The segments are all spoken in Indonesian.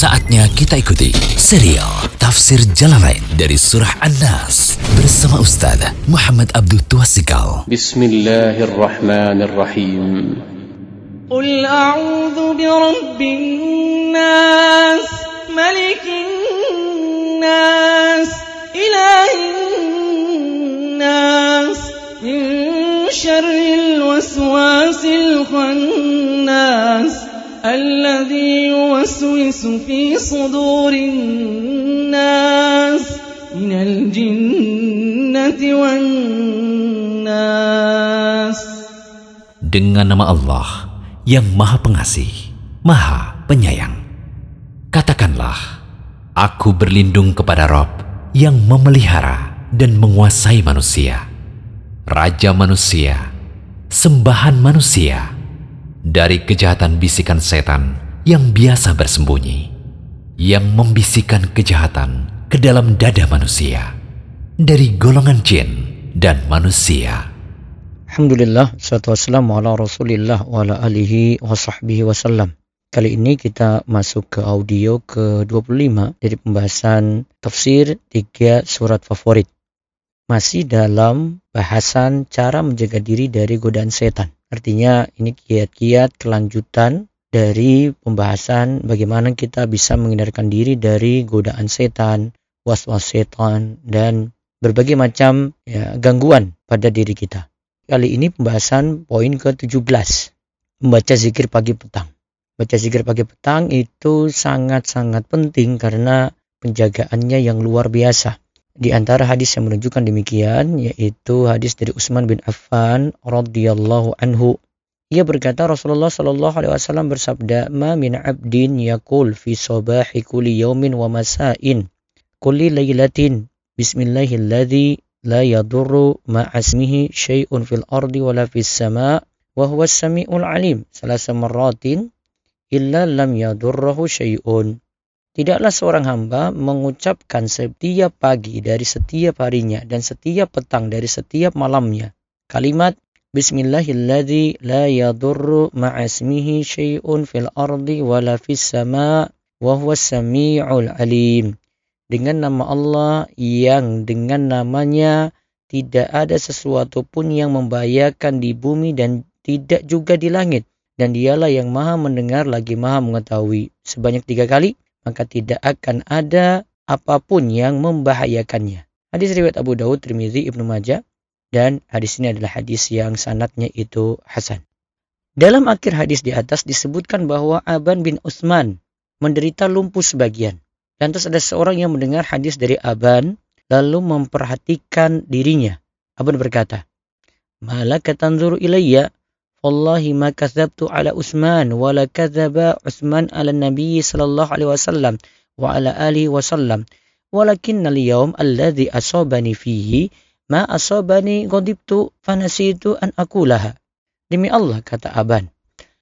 Saatnya kita ikuti serial Tafsir Jalan Lain dari Surah An-Nas bersama Ustaz Muhammad Abdul Tuasikal. Bismillahirrahmanirrahim. Qul a'udhu bi rabbin nas, malikin nas, ilahin nas, min syarril waswasil khannas. الذي يوسوس في صدور الناس من الجنة والناس Dengan nama Allah yang Maha Pengasih, Maha Penyayang. Katakanlah, aku berlindung kepada Rob yang memelihara dan menguasai manusia, Raja manusia, sembahan manusia, dari kejahatan bisikan setan yang biasa bersembunyi, yang membisikkan kejahatan ke dalam dada manusia, dari golongan jin dan manusia. Alhamdulillah, salatu wassalamu ala rasulillah wa ala alihi wa sahbihi wasallam. Kali ini kita masuk ke audio ke-25 dari pembahasan tafsir tiga surat favorit. Masih dalam bahasan cara menjaga diri dari godaan setan. Artinya ini kiat-kiat kelanjutan dari pembahasan bagaimana kita bisa menghindarkan diri dari godaan setan, was-was setan, dan berbagai macam ya, gangguan pada diri kita. Kali ini pembahasan poin ke-17, membaca zikir pagi petang. Baca zikir pagi petang itu sangat-sangat penting karena penjagaannya yang luar biasa. Di antara hadis yang menunjukkan demikian yaitu hadis dari Utsman bin Affan radhiyallahu anhu. Ia berkata Rasulullah shallallahu alaihi wasallam bersabda, "Ma min 'abdin yaqul fi sabahi kulli yawmin wa masa'in kulli lailatin bismillahilladzi la yadurru ma'asmihi syai'un fil ardi wala fis sama' wa huwa samiul alim. Salasa marratin illa lam yadurruhu syai'un Tidaklah seorang hamba mengucapkan setiap pagi dari setiap harinya dan setiap petang dari setiap malamnya kalimat Bismillahilladzi la yadurru ma'asmihi syai'un fil ardi wala fis sama' wa huwa samiul alim dengan nama Allah yang dengan namanya tidak ada sesuatu pun yang membahayakan di bumi dan tidak juga di langit. Dan dialah yang maha mendengar lagi maha mengetahui. Sebanyak tiga kali, maka tidak akan ada apa pun yang membahayakannya. Hadis riwayat Abu Dawud, Tirmizi, Ibnu Majah, dan hadis ini adalah hadis yang sanatnya itu Hasan. Dalam akhir hadis di atas disebutkan bahwa Aban bin Utsman menderita lumpuh sebagian. Lantas ada seorang yang mendengar hadis dari Aban lalu memperhatikan dirinya. Aban berkata, Malaka tanzuru ilayya Wallahi ma kadzabtu ala Utsman wa la kadzaba Utsman ala Nabi sallallahu alaihi wasallam wa ala alihi wasallam walakinna al-yawm alladhi asabani fihi ma asabani ghadibtu fanasitu an akulaha Demi Allah kata Aban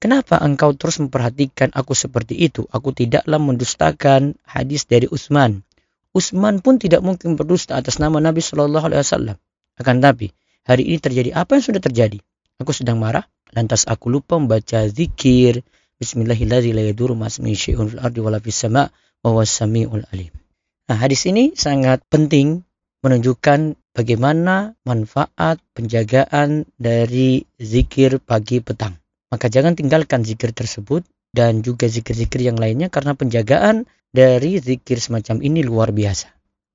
Kenapa engkau terus memperhatikan aku seperti itu? Aku tidaklah mendustakan hadis dari Utsman. Utsman pun tidak mungkin berdusta atas nama Nabi Shallallahu Alaihi Wasallam. Akan tapi hari ini terjadi apa yang sudah terjadi? Aku sedang marah, lantas aku lupa membaca zikir. Nah, hadis ini sangat penting menunjukkan bagaimana manfaat penjagaan dari zikir pagi petang maka jangan tinggalkan zikir tersebut dan juga zikir-zikir yang lainnya karena penjagaan dari zikir semacam ini luar biasa.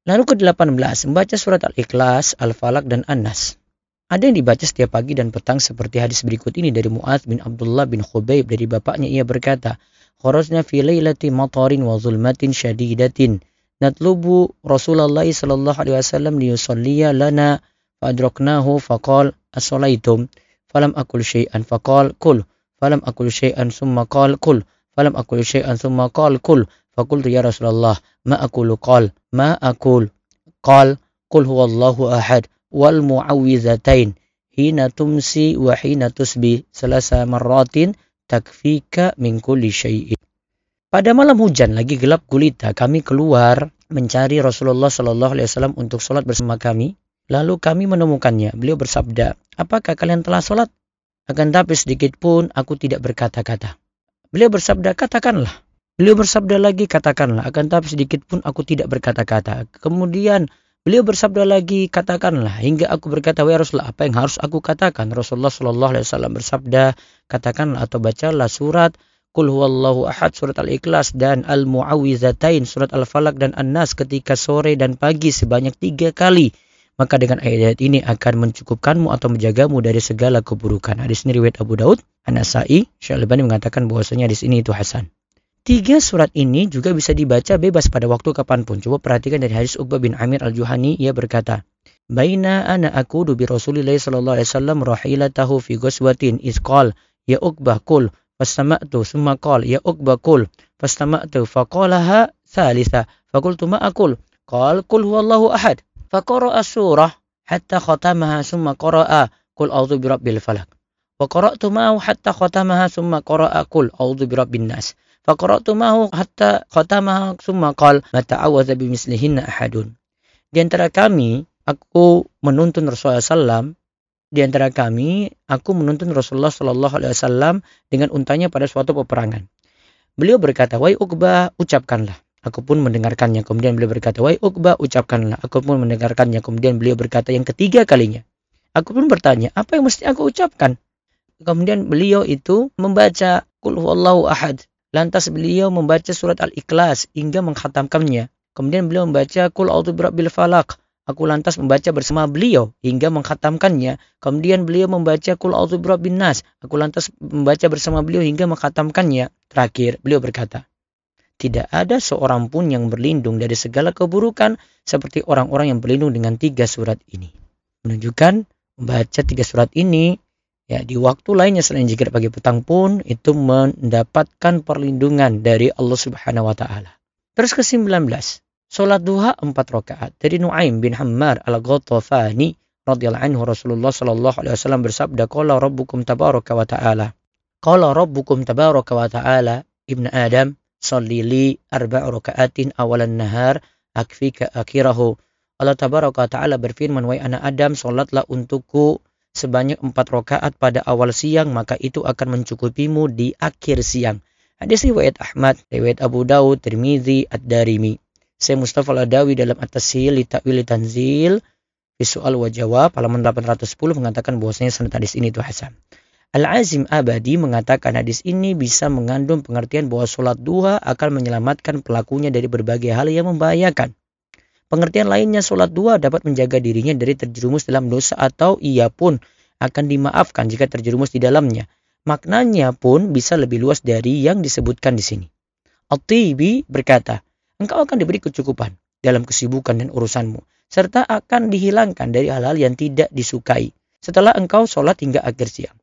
Lalu ke-18, membaca surat Al-Ikhlas, Al-Falak, dan An-Nas. Ada yang dibaca setiap pagi dan petang seperti hadis berikut ini dari Mu'adz bin Abdullah bin Khubayb. Dari bapaknya ia berkata, Kharajna fi lailati matarin wa zulmatin syadidatin natlubu Rasulullah sallallahu alaihi wasallam liyusalliya lana fadraknahu faqal as-salaitum? Falam akul syai'an? Faqal kul. Falam akul syai'an? Summa qal kul. Falam akul syai'an? Summa qal kul. Faqultu ya Rasulullah ma aqulu qal? Ma aqul qal qul huwallahu ahad wal muawwizatain hina tumsi wa hina tusbi salasa marratin takfika min kulli syai'in pada malam hujan lagi gelap gulita kami keluar mencari Rasulullah Shallallahu Alaihi Wasallam untuk sholat bersama kami Lalu kami menemukannya. Beliau bersabda, apakah kalian telah sholat? Akan tapi sedikit pun aku tidak berkata-kata. Beliau bersabda, katakanlah. Beliau bersabda lagi, katakanlah, akan tapi sedikit pun aku tidak berkata-kata. Kemudian beliau bersabda lagi, katakanlah, hingga aku berkata, ya Rasulullah, apa yang harus aku katakan? Rasulullah Shallallahu Alaihi Wasallam bersabda, katakanlah atau bacalah surat Qul huwallahu ahad surat Al-Ikhlas dan Al-Mu'awizatain surat Al-Falak dan An-Nas ketika sore dan pagi sebanyak tiga kali. Maka dengan ayat ini akan mencukupkanmu atau menjagamu dari segala keburukan. Hadis ini riwayat Abu Daud, An-Nasai, Syekh Al-Albani mengatakan bahwasanya di sini itu hasan. Tiga surat ini juga bisa dibaca bebas pada waktu kapan pun. Coba perhatikan dari hadis Uqbah bin Amir al-Juhani, ia berkata, Baina ana akudu bi Rasulillah sallallahu alaihi wasallam rahilatahu fi ghuswatin isqal ya Uqbah kul fastama'tu summa qal ya Uqbah kul fastama'tu faqalaha thalitha faqultu ma aqul qal qul huwallahu ahad faqara'a surah hatta khatamaha summa qara'a qul a'udzu birabbil falaq wa qara'tu ma'ahu hatta khatamaha summa qara'a qul a'udzu birabbin nas Faqara'tu mahu hatta khatamaha summa qal ma ta'awadza bimislihinna ahadun. Di antara kami, aku menuntun Rasulullah SAW. Di antara kami, aku menuntun Rasulullah Sallallahu Alaihi Wasallam dengan untanya pada suatu peperangan. Beliau berkata, Wahai Uqbah, ucapkanlah. Aku pun mendengarkannya. Kemudian beliau berkata, Wahai Uqbah, ucapkanlah. Aku pun mendengarkannya. Kemudian beliau berkata yang ketiga kalinya. Aku pun bertanya, apa yang mesti aku ucapkan? Kemudian beliau itu membaca Qul huwallahu ahad Lantas beliau membaca surat Al-Ikhlas hingga menghatamkannya. Kemudian beliau membaca Qul a'udzu birabbil falaq. Aku lantas membaca bersama beliau hingga menghatamkannya. Kemudian beliau membaca Qul a'udzu birabbin nas. Aku lantas membaca bersama beliau hingga menghatamkannya. Terakhir, beliau berkata, tidak ada seorang pun yang berlindung dari segala keburukan seperti orang-orang yang berlindung dengan tiga surat ini. Menunjukkan membaca tiga surat ini Ya, di waktu lainnya selain zikir pagi petang pun itu mendapatkan perlindungan dari Allah Subhanahu wa taala. Terus ke-19, salat duha 4 rakaat. Dari Nuaim bin Hammar al-Ghatafani radhiyallahu anhu Rasulullah sallallahu alaihi wasallam bersabda qala rabbukum tabaraka wa taala. Qala rabbukum tabaraka wa taala ibnu adam salli li arba' rakaatin awalan nahar akfika akhirahu. Allah tabaraka wa taala berfirman wahai anak Adam salatlah untukku sebanyak empat rakaat pada awal siang maka itu akan mencukupimu di akhir siang. Hadis riwayat Ahmad, riwayat Abu Dawud, Tirmizi, Ad-Darimi. Saya Mustafa Al-Adawi dalam At-Tasil, Ta'wil Tanzil, Visual wa Jawab, halaman 810 mengatakan bahwasanya sanad hadis ini itu hasan. Al-Azim Abadi mengatakan hadis ini bisa mengandung pengertian bahwa sholat duha akan menyelamatkan pelakunya dari berbagai hal yang membahayakan. Pengertian lainnya sholat dua dapat menjaga dirinya dari terjerumus dalam dosa atau ia pun akan dimaafkan jika terjerumus di dalamnya. Maknanya pun bisa lebih luas dari yang disebutkan di sini. Al-Tibi berkata, engkau akan diberi kecukupan dalam kesibukan dan urusanmu, serta akan dihilangkan dari hal-hal yang tidak disukai setelah engkau sholat hingga akhir siang.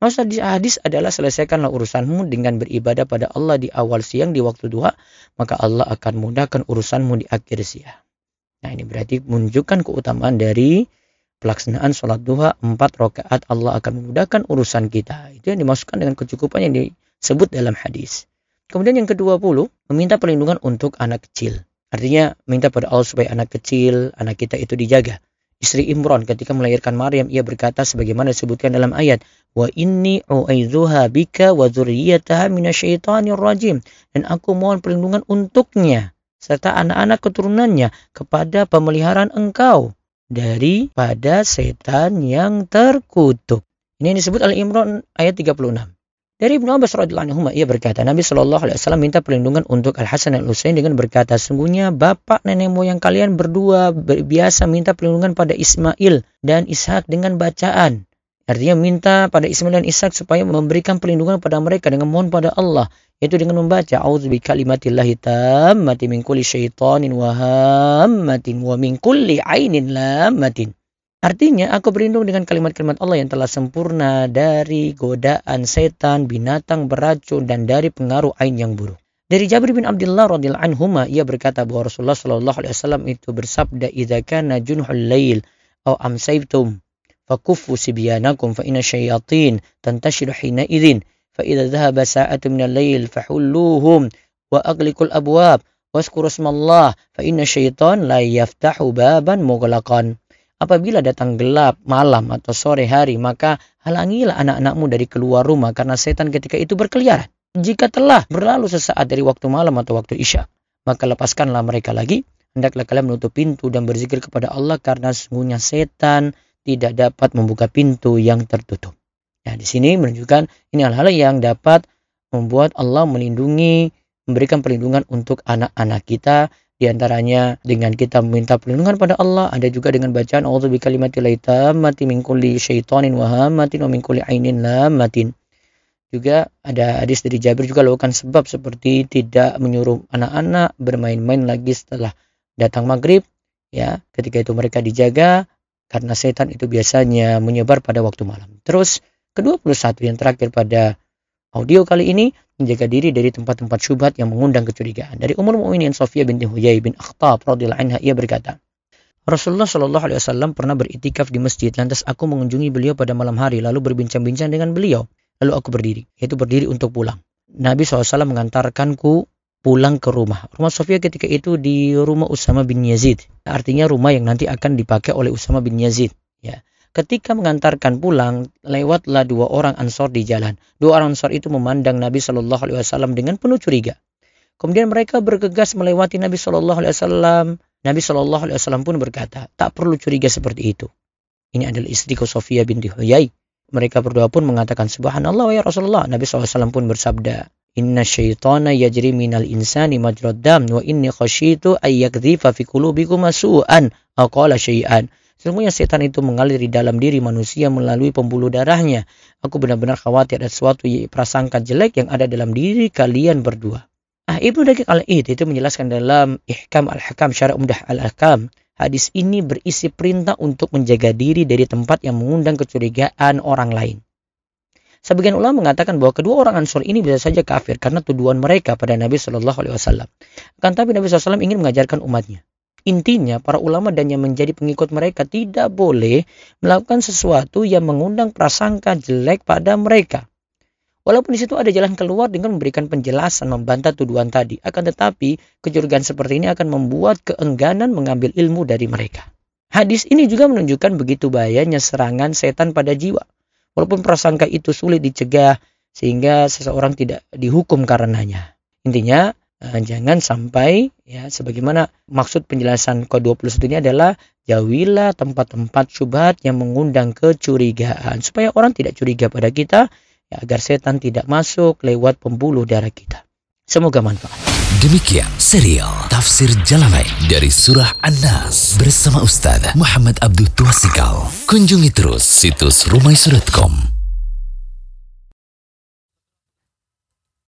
Maksud hadis adalah selesaikanlah urusanmu dengan beribadah pada Allah di awal siang di waktu duha, maka Allah akan mudahkan urusanmu di akhir siang. Nah ini berarti menunjukkan keutamaan dari pelaksanaan sholat duha empat rakaat Allah akan memudahkan urusan kita. Itu yang dimasukkan dengan kecukupan yang disebut dalam hadis. Kemudian yang ke-20, meminta perlindungan untuk anak kecil. Artinya minta pada Allah supaya anak kecil, anak kita itu dijaga. Istri Imran ketika melahirkan Maryam ia berkata sebagaimana disebutkan dalam ayat wa inni u'aizuha bika wa rajim dan aku mohon perlindungan untuknya serta anak-anak keturunannya kepada pemeliharaan engkau daripada setan yang terkutuk. Ini disebut Al-Imran ayat 36. Dari Ibnu Abbas radhiyallahu anhu ia berkata, Nabi Shallallahu alaihi wasallam minta perlindungan untuk Al Hasan dan Al Husain dengan berkata, sungguhnya bapak nenek moyang kalian berdua biasa minta perlindungan pada Ismail dan Ishak dengan bacaan. Artinya minta pada Ismail dan Ishak supaya memberikan perlindungan pada mereka dengan mohon pada Allah yaitu dengan membaca auzu bi kalimatillahi tammati min kulli syaitanin wa hammatin wa min kulli ainin lammatin. Artinya aku berlindung dengan kalimat-kalimat Allah yang telah sempurna dari godaan setan, binatang beracun dan dari pengaruh ain yang buruk. Dari Jabir bin Abdullah radhiyallahu anhu ia berkata bahwa Rasulullah shallallahu alaihi wasallam itu bersabda idza kana junhul lail aw amsaytum fakuffu sibyanakum fa inna syayatin tantashiru hina idzin فإذا ذهب ساعة من الليل فحلوهم وأغلقوا الأبواب واذكروا اسم الله فإن الشيطان لا يفتح بابا مغلقا Apabila datang gelap malam atau sore hari, maka halangilah anak-anakmu dari keluar rumah karena setan ketika itu berkeliaran. Jika telah berlalu sesaat dari waktu malam atau waktu isya, maka lepaskanlah mereka lagi. Hendaklah kalian menutup pintu dan berzikir kepada Allah karena sesungguhnya setan tidak dapat membuka pintu yang tertutup. Nah, di sini menunjukkan ini hal-hal yang dapat membuat Allah melindungi, memberikan perlindungan untuk anak-anak kita di antaranya dengan kita meminta perlindungan pada Allah, ada juga dengan bacaan Allah bi kalimatil mati min kulli syaitanin wa hamatin wa min kulli ainin lamatin. Juga ada hadis dari Jabir juga lakukan sebab seperti tidak menyuruh anak-anak bermain-main lagi setelah datang maghrib. Ya, ketika itu mereka dijaga karena setan itu biasanya menyebar pada waktu malam. Terus ke-21 yang terakhir pada audio kali ini menjaga diri dari tempat-tempat syubhat yang mengundang kecurigaan. Dari Umar Mu'minin Sofia binti Huyai bin Akhtab radhiyallahu anha ia berkata, Rasulullah Shallallahu alaihi wasallam pernah beritikaf di masjid lantas aku mengunjungi beliau pada malam hari lalu berbincang-bincang dengan beliau. Lalu aku berdiri, yaitu berdiri untuk pulang. Nabi SAW mengantarkanku pulang ke rumah. Rumah Sofia ketika itu di rumah Usama bin Yazid. Artinya rumah yang nanti akan dipakai oleh Usama bin Yazid. Ya. Ketika mengantarkan pulang, lewatlah dua orang ansor di jalan. Dua orang ansor itu memandang Nabi Shallallahu Alaihi Wasallam dengan penuh curiga. Kemudian mereka bergegas melewati Nabi Shallallahu Alaihi Wasallam. Nabi Shallallahu Alaihi Wasallam pun berkata, tak perlu curiga seperti itu. Ini adalah istriku Sofia binti Huyai. Mereka berdua pun mengatakan subhanallah ya Rasulullah. Nabi SAW pun bersabda, Inna syaitana yajri minal insani majrad dam wa inni khasyitu ayyakdhifa fi qulubikum su'an aqala syai'an. Sesungguhnya setan itu mengalir di dalam diri manusia melalui pembuluh darahnya. Aku benar-benar khawatir ada sesuatu prasangka jelek yang ada dalam diri kalian berdua. Ah, Ibnu Daqiq al-Id itu menjelaskan dalam Ihkam al-Hakam Syarah Umdah al-Hakam Hadis ini berisi perintah untuk menjaga diri dari tempat yang mengundang kecurigaan orang lain. Sebagian ulama mengatakan bahwa kedua orang Ansor ini bisa saja kafir karena tuduhan mereka pada Nabi Shallallahu Alaihi Wasallam. Akan tapi Nabi SAW ingin mengajarkan umatnya. Intinya, para ulama dan yang menjadi pengikut mereka tidak boleh melakukan sesuatu yang mengundang prasangka jelek pada mereka. Walaupun di situ ada jalan keluar dengan memberikan penjelasan membantah tuduhan tadi, akan tetapi kecurigaan seperti ini akan membuat keengganan mengambil ilmu dari mereka. Hadis ini juga menunjukkan begitu bahayanya serangan setan pada jiwa. Walaupun prasangka itu sulit dicegah sehingga seseorang tidak dihukum karenanya. Intinya jangan sampai ya sebagaimana maksud penjelasan ke-21 ini adalah jauhilah tempat-tempat syubhat yang mengundang kecurigaan supaya orang tidak curiga pada kita ya, agar setan tidak masuk lewat pembuluh darah kita. Semoga manfaat. Demikian serial Tafsir Jalalain dari Surah An-Nas bersama Ustaz Muhammad Abdul Tuasikal. Kunjungi terus situs rumaisurat.com